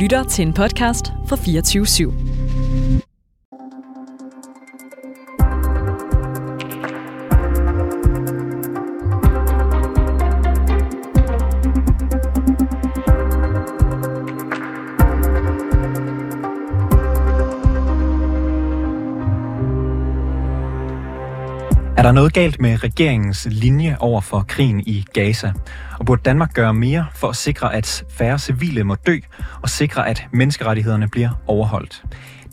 lytter til en podcast fra 24 /7. Er der noget galt med regeringens linje over for krigen i Gaza? Og burde Danmark gøre mere for at sikre, at færre civile må dø, og sikre, at menneskerettighederne bliver overholdt?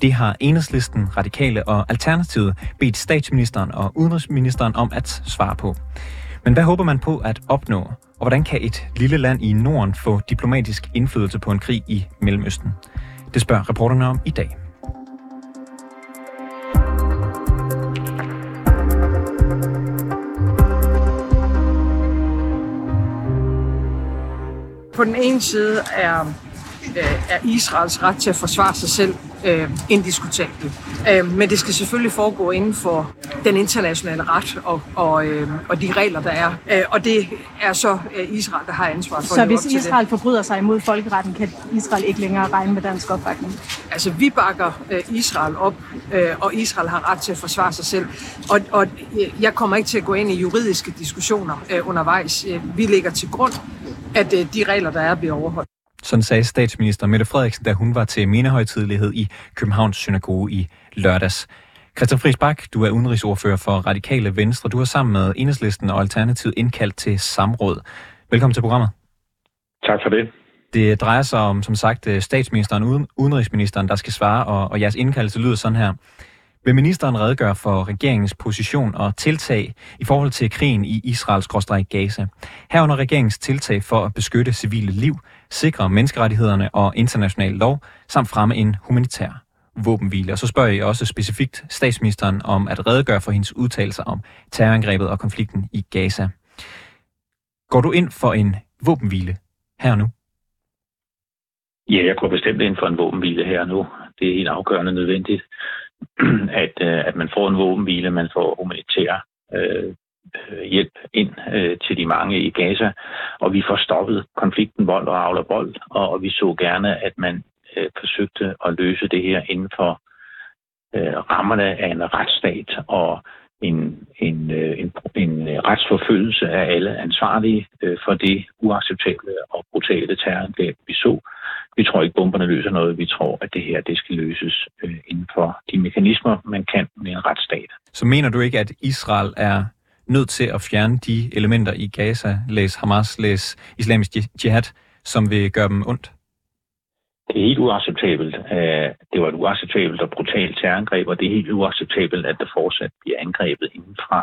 Det har Enhedslisten, Radikale og Alternativet bedt statsministeren og udenrigsministeren om at svare på. Men hvad håber man på at opnå? Og hvordan kan et lille land i Norden få diplomatisk indflydelse på en krig i Mellemøsten? Det spørger reporterne om i dag. På den ene side er, øh, er Israels ret til at forsvare sig selv øh, indiskutabel. Øh, men det skal selvfølgelig foregå inden for den internationale ret og, og, øh, og de regler, der er. Øh, og det er så øh, Israel, der har ansvar for Så at hvis Israel det. forbryder sig imod folkeretten, kan Israel ikke længere regne med dansk opbakning? Altså, vi bakker øh, Israel op, øh, og Israel har ret til at forsvare sig selv. Og, og øh, jeg kommer ikke til at gå ind i juridiske diskussioner øh, undervejs. Øh, vi lægger til grund, at øh, de regler, der er, bliver overholdt. Sådan sagde statsminister Mette Frederiksen, da hun var til mindehøjtidlighed i Københavns Synagoge i lørdags. Christian Friis Bak, du er udenrigsordfører for Radikale Venstre. Du har sammen med Enhedslisten og Alternativet indkaldt til samråd. Velkommen til programmet. Tak for det. Det drejer sig om, som sagt, statsministeren og uden- udenrigsministeren, der skal svare, og, og jeres indkaldelse lyder sådan her. Vil ministeren redegøre for regeringens position og tiltag i forhold til krigen i Israels Gaza? Herunder regeringens tiltag for at beskytte civile liv, sikre menneskerettighederne og international lov, samt fremme en humanitær våbenhvile. Og så spørger jeg også specifikt statsministeren om at redegøre for hendes udtalelser om terrorangrebet og konflikten i Gaza. Går du ind for en våbenhvile her og nu? Ja, jeg går bestemt ind for en våbenhvile her og nu. Det er helt afgørende nødvendigt, at, øh, at man får en våbenhvile, man får humanitær øh, øh, hjælp ind øh, til de mange i Gaza, og vi får stoppet konflikten vold og avler vold, og, og vi så gerne, at man øh, forsøgte at løse det her inden for øh, rammerne af en retsstat og en, en, øh, en, en retsforfølgelse af alle ansvarlige øh, for det uacceptable og brutale terrorangreb, vi så. Vi tror ikke, bomberne løser noget. Vi tror, at det her det skal løses øh, inden for de mekanismer, man kan med en retsstat. Så mener du ikke, at Israel er nødt til at fjerne de elementer i Gaza, læs Hamas, læs islamisk jihad, som vil gøre dem ondt? Det er helt uacceptabelt. Øh, Det var et uacceptabelt og brutalt terrorangreb, og det er helt uacceptabelt, at der fortsat bliver angrebet inden fra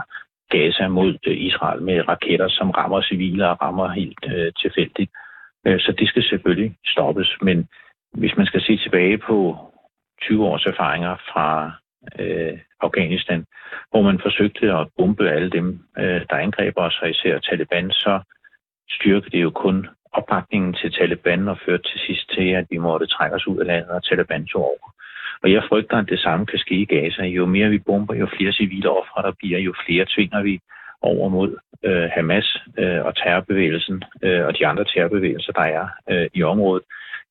Gaza mod øh, Israel med raketter, som rammer civile og rammer helt øh, tilfældigt. Øh, så det skal selvfølgelig stoppes. Men hvis man skal se tilbage på 20 års erfaringer fra øh, Afghanistan, hvor man forsøgte at bombe alle dem, øh, der angreb os, og især Taliban, så styrkede det jo kun opbakningen til Taliban og førte til sidst til, at vi måtte trække os ud af landet, og Taliban tog over. Og jeg frygter, at det samme kan ske i Gaza. Jo mere vi bomber, jo flere civile ofre der bliver, jo flere tvinger vi over mod øh, Hamas øh, og terrorbevægelsen øh, og de andre terrorbevægelser, der er øh, i området.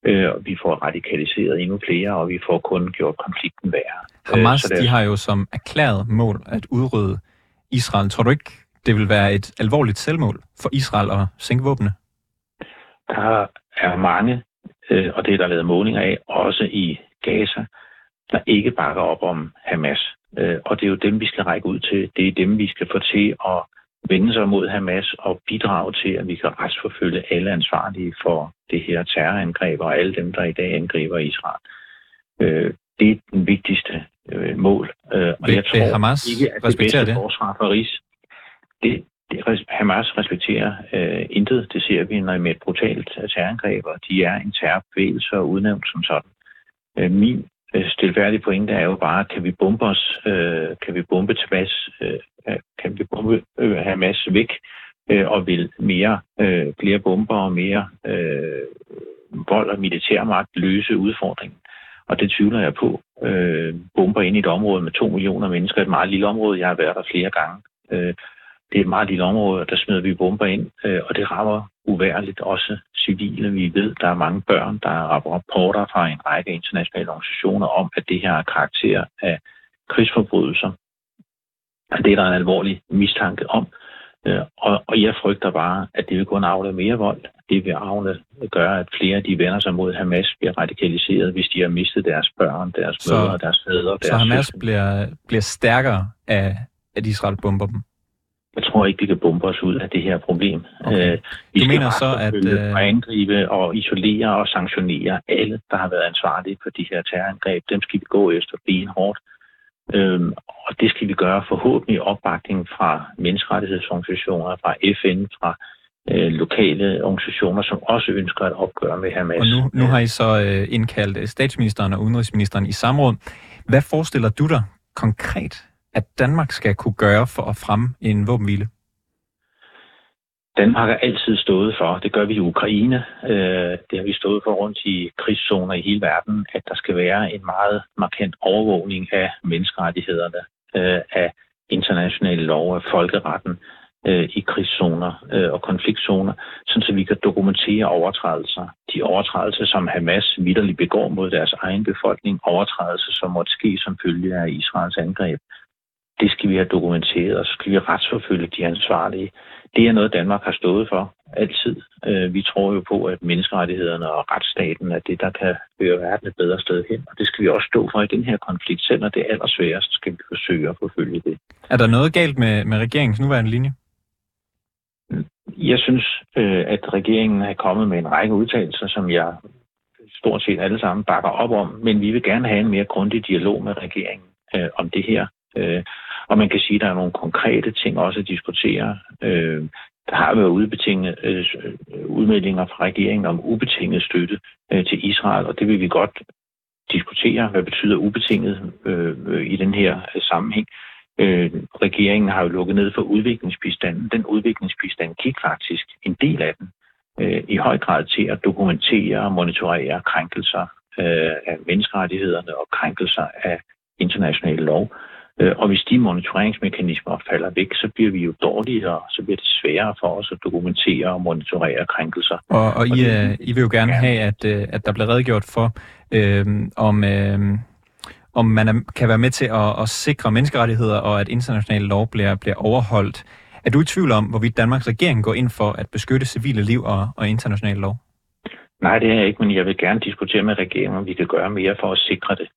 Øh, vi får radikaliseret endnu flere, og vi får kun gjort konflikten værre. Hamas, er- de har jo som erklæret mål at udrydde Israel. Tror du ikke, det vil være et alvorligt selvmål for Israel at sænke våbne? Der er mange, øh, og det er der lavet målinger af, også i Gaza, der ikke bakker op om Hamas. Øh, og det er jo dem, vi skal række ud til. Det er dem, vi skal få til at vende sig mod Hamas og bidrage til, at vi kan retsforfølge alle ansvarlige for det her terrorangreb og alle dem, der i dag angriber Israel. Øh, det er den vigtigste øh, mål. Øh, og Vil- jeg vil tror Hamas ikke, at det bedste det? forsvar for Ris, det, det, Hamas respekterer øh, intet. Det ser vi når med et brutalt terrorangreb, og de er en terrorbevægelse og udnævnt som sådan. Øh, min øh, stilfærdige pointe er jo bare, kan vi bombe os, øh, kan vi bombe Hamas, øh, kan vi bombe øh, Hamas væk, øh, og vil mere, øh, flere bomber og mere øh, vold og militærmagt løse udfordringen. Og det tvivler jeg på. Øh, bomber ind i et område med to millioner mennesker, et meget lille område. Jeg har været der flere gange. Øh, det er et meget lille område, og der smider vi bomber ind, øh, og det rammer uværligt, også civile. Vi ved, der er mange børn, der er rapporter fra en række internationale organisationer om, at det her er karakter af krigsforbrydelser. Og det er der en alvorlig mistanke om. Øh, og, og jeg frygter bare, at det vil kun afle mere vold. Det vil afle gøre, at flere af de vender sig mod Hamas bliver radikaliseret, hvis de har mistet deres børn, deres så, mødre, deres fædre. Deres så Hamas bliver, bliver stærkere af, at Israel bomber dem? Jeg tror ikke, vi kan bombe os ud af det her problem. Okay. Øh, vi du mener så, at... Øh... angribe og isolere og sanktionere alle, der har været ansvarlige for de her terrorangreb. Dem skal vi gå efter benhårdt. Øhm, og det skal vi gøre forhåbentlig opbakning fra menneskerettighedsorganisationer, fra FN, fra øh, lokale organisationer, som også ønsker at opgøre med Hamas. Og nu, nu har I så øh, indkaldt øh, statsministeren og udenrigsministeren i samråd. Hvad forestiller du dig konkret, at Danmark skal kunne gøre for at fremme en våbenhvile? Danmark har altid stået for, det gør vi i Ukraine, øh, det har vi stået for rundt i krigszoner i hele verden, at der skal være en meget markant overvågning af menneskerettighederne, øh, af internationale lov, af folkeretten øh, i krigszoner øh, og konfliktzoner, sådan så vi kan dokumentere overtrædelser. De overtrædelser, som Hamas vidderligt begår mod deres egen befolkning, overtrædelser, som måtte ske som følge af Israels angreb. Det skal vi have dokumenteret, og så skal vi retsforfølge de ansvarlige. Det er noget, Danmark har stået for altid. Øh, vi tror jo på, at menneskerettighederne og retsstaten er det, der kan føre verden et bedre sted hen. Og det skal vi også stå for i den her konflikt. Selvom det er allersværest, skal vi forsøge at forfølge det. Er der noget galt med, med regeringens nuværende linje? Jeg synes, øh, at regeringen er kommet med en række udtalelser, som jeg stort set alle sammen bakker op om, men vi vil gerne have en mere grundig dialog med regeringen øh, om det her. Øh, og man kan sige, at der er nogle konkrete ting også at diskutere. Øh, der har været udbetinget, øh, øh udmeldinger fra regeringen om ubetinget støtte øh, til Israel, og det vil vi godt diskutere. Hvad betyder ubetinget øh, øh, i den her øh, sammenhæng? Øh, regeringen har jo lukket ned for udviklingsbistanden. Den udviklingsbistand gik faktisk en del af den øh, i høj grad til at dokumentere og monitorere krænkelser øh, af menneskerettighederne og krænkelser af international lov. Øh, og hvis de monitoreringsmekanismer falder væk, så bliver vi jo dårligere, så bliver det sværere for os at dokumentere og monitorere krænkelser. Og, og I, det, I vil jo gerne have, at, øh, at der bliver redegjort for, øh, om, øh, om man er, kan være med til at, at sikre menneskerettigheder, og at internationale lov bliver, bliver overholdt. Er du i tvivl om, hvorvidt Danmarks regering går ind for at beskytte civile liv og, og international lov? Nej, det er jeg ikke, men jeg vil gerne diskutere med regeringen, om vi kan gøre mere for at sikre det.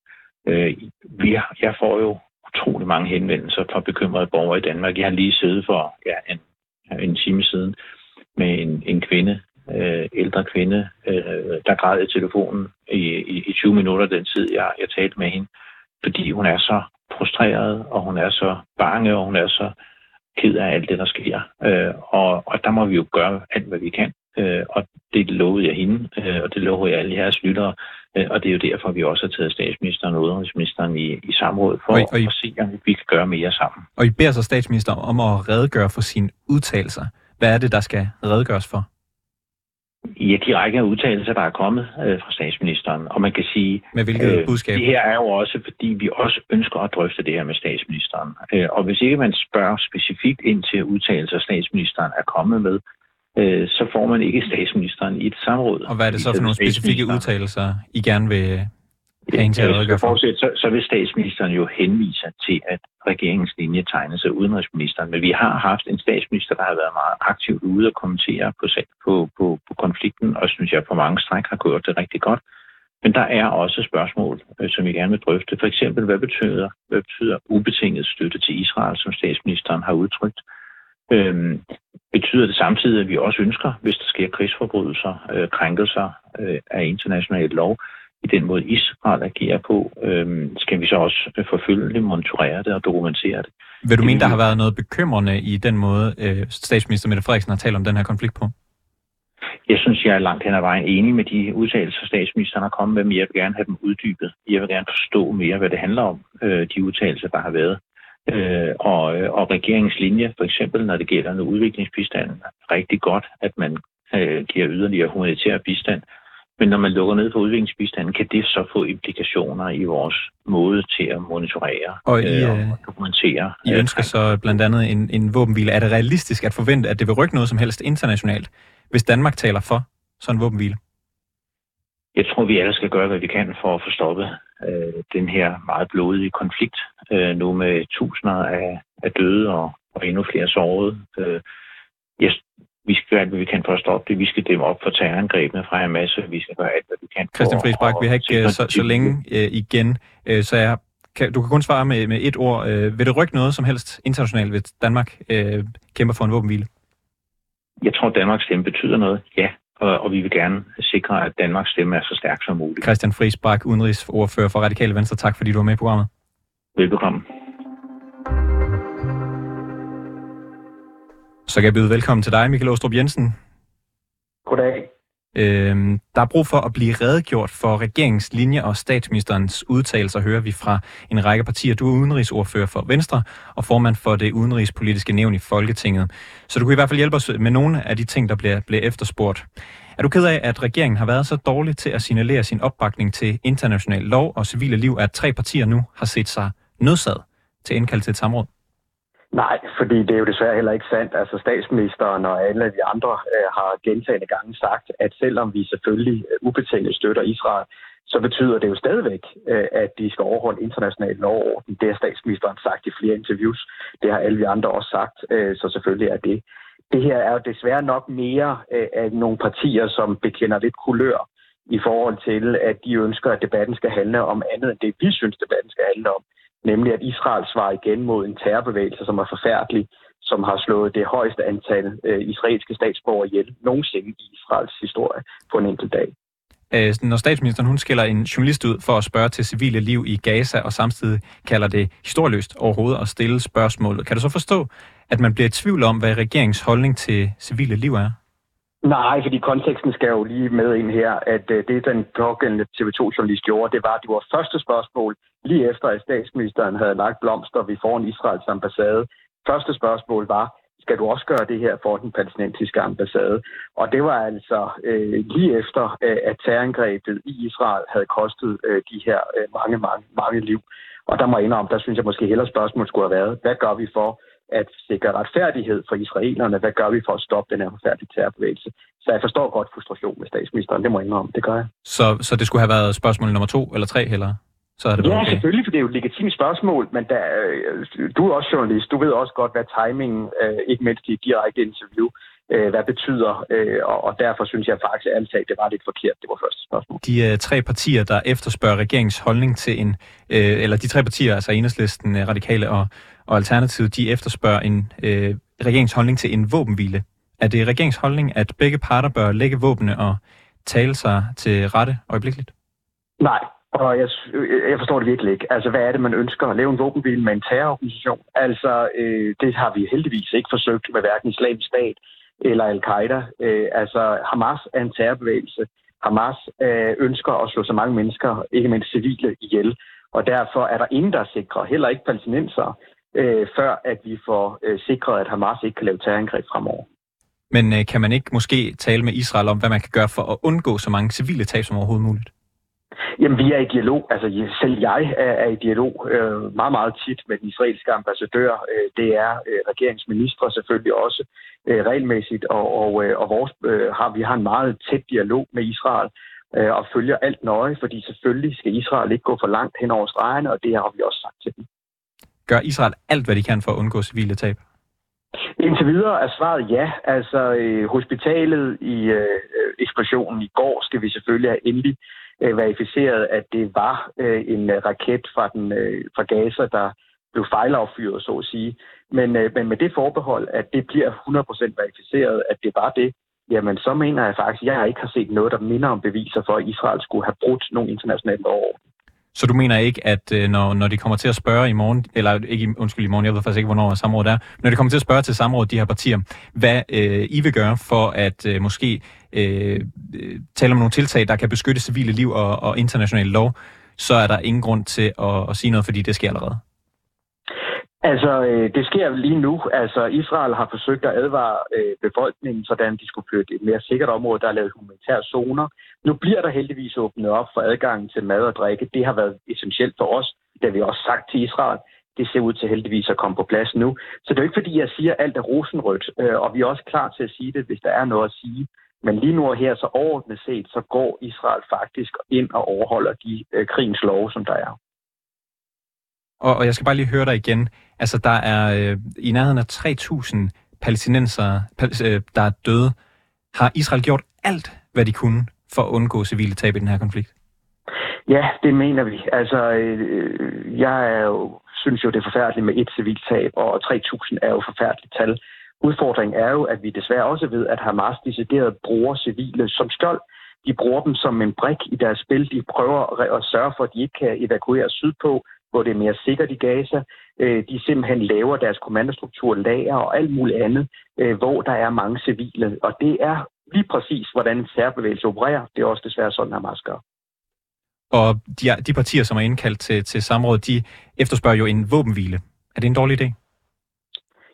Øh, vi, jeg får jo utrolig mange henvendelser fra bekymrede borgere i Danmark. Jeg har lige siddet for ja, en, en time siden med en, en kvinde, øh, ældre kvinde, øh, der græd i telefonen i, i, i 20 minutter den tid, jeg, jeg talte med hende, fordi hun er så frustreret, og hun er så bange, og hun er så ked af alt det, der sker. Øh, og, og der må vi jo gøre alt, hvad vi kan. Øh, og det lovede jeg hende, øh, og det lovede jeg alle jeres lyttere. Øh, og det er jo derfor, vi også har taget statsministeren og udenrigsministeren i, i samråd for og I, og I, at se, om vi kan gøre mere sammen. Og I beder så statsministeren om at redegøre for sine udtalelser. Hvad er det, der skal redegøres for? Ja, de række af udtalelser, der er kommet øh, fra statsministeren. Og man kan sige... Med hvilket øh, budskab? Det her er jo også, fordi vi også ønsker at drøfte det her med statsministeren. Øh, og hvis ikke man spørger specifikt ind til udtalelser, statsministeren er kommet med, øh, så får man ikke statsministeren i et samråd. Og hvad er det så for nogle specifikke udtalelser, I gerne vil have en til at for? Så, så vil statsministeren jo henvise til, at regeringens linje tegner sig udenrigsministeren. Men vi har haft en statsminister, der har været meget aktivt ude og kommentere på, på, på, på konflikten, og synes jeg på mange stræk har gjort det rigtig godt. Men der er også spørgsmål, øh, som vi gerne vil drøfte. For eksempel, hvad betyder, hvad betyder ubetinget støtte til Israel, som statsministeren har udtrykt? Øhm, betyder det samtidig, at vi også ønsker, hvis der sker krigsforbrydelser, øh, krænkelser øh, af international lov, i den måde Israel agerer på, øh, skal vi så også øh, forfølge monitorere det og dokumentere det. Vil du mene, der har været noget bekymrende i den måde, øh, statsminister Mette Frederiksen har talt om den her konflikt på? Jeg synes, jeg er langt hen ad vejen enig med de udtalelser, statsministeren har kommet med, men jeg vil gerne have dem uddybet. Jeg vil gerne forstå mere, hvad det handler om, øh, de udtalelser, der har været. Øh, og, og regeringens linje, for eksempel når det gælder noget udviklingsbistand, er rigtig godt, at man øh, giver yderligere humanitær bistand. Men når man lukker ned for udviklingsbistanden, kan det så få implikationer i vores måde til at monitorere og, I, øh, og øh, dokumentere. I ønsker så blandt andet en, en våbenhvile. Er det realistisk at forvente, at det vil rykke noget som helst internationalt, hvis Danmark taler for sådan en våbenhvile? Jeg tror, vi alle skal gøre, hvad vi kan for at få stoppet øh, den her meget blodige konflikt, øh, nu med tusinder af, af døde og, og endnu flere sårede. Øh, jeg, vi skal gøre alt, hvad vi kan for at stoppe det. Vi skal dæmme op for terrorangrebene fra Hamas, og vi skal gøre alt, hvad vi kan. Christian Friisbak, vi har ikke øh, så, så længe øh, igen, øh, så jeg kan, du kan kun svare med, med et ord. Øh, vil det rykke noget som helst internationalt, hvis Danmark øh, kæmper for en våbenhvile? Jeg tror, Danmarks stemme betyder noget, ja. Og, vi vil gerne sikre, at Danmarks stemme er så stærk som muligt. Christian Friisbak, udenrigsordfører for Radikale Venstre. Tak fordi du var med i programmet. Velbekomme. Så kan jeg byde velkommen til dig, Michael Åstrup Jensen. Øh, Øhm, der er brug for at blive redegjort for regeringens linje og statsministerens udtalelser, hører vi fra en række partier. Du er udenrigsordfører for Venstre og formand for det udenrigspolitiske nævn i Folketinget. Så du kunne i hvert fald hjælpe os med nogle af de ting, der bliver, bliver efterspurgt. Er du ked af, at regeringen har været så dårlig til at signalere sin opbakning til international lov og civile liv, at tre partier nu har set sig nødsaget til indkald til et samråd? Nej, fordi det er jo desværre heller ikke sandt. Altså statsministeren og alle de andre øh, har gentagende gange sagt, at selvom vi selvfølgelig øh, ubetinget støtter Israel, så betyder det jo stadigvæk, øh, at de skal overholde international lov og orden. Det har statsministeren sagt i flere interviews. Det har alle vi andre også sagt, øh, så selvfølgelig er det. Det her er jo desværre nok mere øh, af nogle partier, som bekender lidt kulør i forhold til, at de ønsker, at debatten skal handle om andet end det, vi synes, debatten skal handle om nemlig at Israel svarer igen mod en terrorbevægelse, som er forfærdelig, som har slået det højeste antal øh, israelske statsborgere ihjel nogensinde i Israels historie på en enkelt dag. Øh, når statsministeren hun skiller en journalist ud for at spørge til civile liv i Gaza, og samtidig kalder det historieløst overhovedet at stille spørgsmålet, kan du så forstå, at man bliver i tvivl om, hvad regeringens holdning til civile liv er? Nej, fordi konteksten skal jo lige med ind her, at øh, det den pågældende TV2-journalist gjorde, det var, at det var første spørgsmål, lige efter at statsministeren havde lagt blomster ved foran Israels ambassade. Første spørgsmål var, skal du også gøre det her for den palæstinensiske ambassade? Og det var altså øh, lige efter, øh, at terrorangrebet i Israel havde kostet øh, de her øh, mange, mange, mange liv. Og der må jeg indrømme, der synes jeg måske hellere spørgsmålet skulle have været, hvad gør vi for at sikre retfærdighed for israelerne. Hvad gør vi for at stoppe den her forfærdelige terrorbevægelse? Så jeg forstår godt frustrationen med statsministeren, det må jeg indrømme, det gør jeg. Så, så det skulle have været spørgsmål nummer to eller tre heller? Så er det ja, okay. selvfølgelig, for det er jo et legitimt spørgsmål, men der, øh, du er også journalist, du ved også godt, hvad timingen, øh, ikke mindst i direkte interview, øh, hvad betyder, øh, og, og derfor synes jeg faktisk, at det var lidt forkert, det var første spørgsmål. De øh, tre partier, der efterspørger regeringens holdning til en, øh, eller de tre partier, altså Enhedslisten, øh, Radikale og, og Alternativet, de efterspørger en øh, regeringens holdning til en våbenhvile. Er det regeringens holdning, at begge parter bør lægge våbne og tale sig til rette øjeblikkeligt? Nej, og jeg, øh, jeg forstår det virkelig ikke. Altså, hvad er det, man ønsker? At lave en våbenbil med en terrororganisation? Altså, øh, det har vi heldigvis ikke forsøgt med hverken islamisk stat eller al-Qaida. Øh, altså, Hamas er en terrorbevægelse. Hamas øh, ønsker at slå så mange mennesker, ikke mindst civile, ihjel. Og derfor er der ingen, der er sikre, heller ikke palæstinenser, øh, før at vi får øh, sikret, at Hamas ikke kan lave terrorangreb fremover. Men øh, kan man ikke måske tale med Israel om, hvad man kan gøre for at undgå så mange civile tab som overhovedet muligt? Jamen, vi er i dialog. Altså, selv jeg er, er i dialog øh, meget, meget tit med den israelske ambassadør. Øh, det er øh, regeringsministre selvfølgelig også øh, regelmæssigt, og, og, øh, og vores, øh, har, vi har en meget tæt dialog med Israel øh, og følger alt nøje, fordi selvfølgelig skal Israel ikke gå for langt hen over stregerne, og det har vi også sagt til dem. Gør Israel alt, hvad de kan for at undgå civile tab? Indtil videre er svaret ja. Altså, øh, hospitalet i øh, eksplosionen i går skal vi selvfølgelig have endelig øh, verificeret, at det var øh, en øh, raket fra, den, øh, fra Gaza, der blev fejlaffyret, så at sige. Men, øh, men med det forbehold, at det bliver 100% verificeret, at det var det, jamen så mener jeg faktisk, at jeg ikke har set noget, der minder om beviser for, at Israel skulle have brudt nogle internationale lov. Så du mener ikke, at øh, når, når de kommer til at spørge i morgen, eller ikke undskyld i morgen, jeg ved faktisk ikke, hvornår samrådet er, når de kommer til at spørge til samrådet, de her partier, hvad øh, I vil gøre for at øh, måske øh, øh, tale om nogle tiltag, der kan beskytte civile liv og, og international lov, så er der ingen grund til at, at sige noget, fordi det sker allerede. Altså, øh, det sker lige nu. Altså, Israel har forsøgt at advare øh, befolkningen, sådan de skulle flytte et mere sikkert område, der er lavet humanitære zoner. Nu bliver der heldigvis åbnet op for adgangen til mad og drikke. Det har været essentielt for os. Det vi også sagt til Israel. Det ser ud til heldigvis at komme på plads nu. Så det er jo ikke fordi, jeg siger, at alt er rosenrødt, øh, og vi er også klar til at sige det, hvis der er noget at sige. Men lige nu og her, så overordnet set, så går Israel faktisk ind og overholder de øh, krigens love, som der er. Og, og jeg skal bare lige høre dig igen. Altså, der er øh, i nærheden af 3.000 palæstinenser, øh, der er døde. Har Israel gjort alt, hvad de kunne for at undgå civile tab i den her konflikt? Ja, det mener vi. Altså, øh, jeg er jo, synes jo, det er forfærdeligt med et civilt tab, og 3.000 er jo forfærdeligt tal. Udfordringen er jo, at vi desværre også ved, at Hamas decideret bruger civile som skjold. De bruger dem som en brik i deres spil. De prøver at sørge for, at de ikke kan evakuere sydpå, hvor det er mere sikkert i Gaza. Øh, de simpelthen laver deres kommandostruktur, lager og alt muligt andet, øh, hvor der er mange civile. Og det er lige præcis, hvordan en særbevægelse opererer. Det er også desværre sådan, Hamas gør. Og de, de partier, som er indkaldt til, til samråd, de efterspørger jo en våbenhvile. Er det en dårlig idé?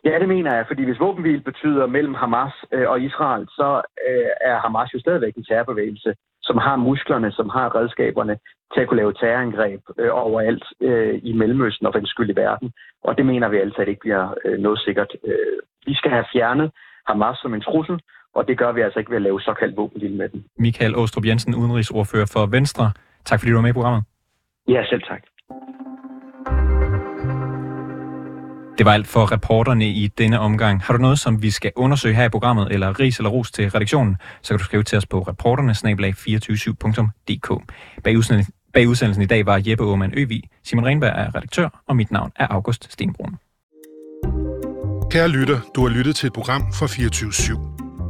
Ja, det mener jeg, fordi hvis våbenhvile betyder mellem Hamas øh, og Israel, så øh, er Hamas jo stadigvæk en terrorbevægelse, som har musklerne, som har redskaberne til at kunne lave terrorangreb øh, overalt øh, i Mellemøsten og for den skyld i verden. Og det mener vi altid ikke bliver øh, noget sikkert. Øh, vi skal have fjernet Hamas som en trussel, og det gør vi altså ikke ved at lave såkaldt våbenhvile med den. Michael Åstrup Jensen, udenrigsordfører for Venstre. Tak fordi du var med i programmet. Ja, selv tak. Det var alt for reporterne i denne omgang. Har du noget, som vi skal undersøge her i programmet, eller ris eller ros til redaktionen, så kan du skrive til os på reporterne 247dk Bag udsendelsen, bag udsendelsen i dag var Jeppe Aumann Øvig, Simon Renberg er redaktør, og mit navn er August Stenbrun. Kære lytter, du har lyttet til et program fra 24 /7.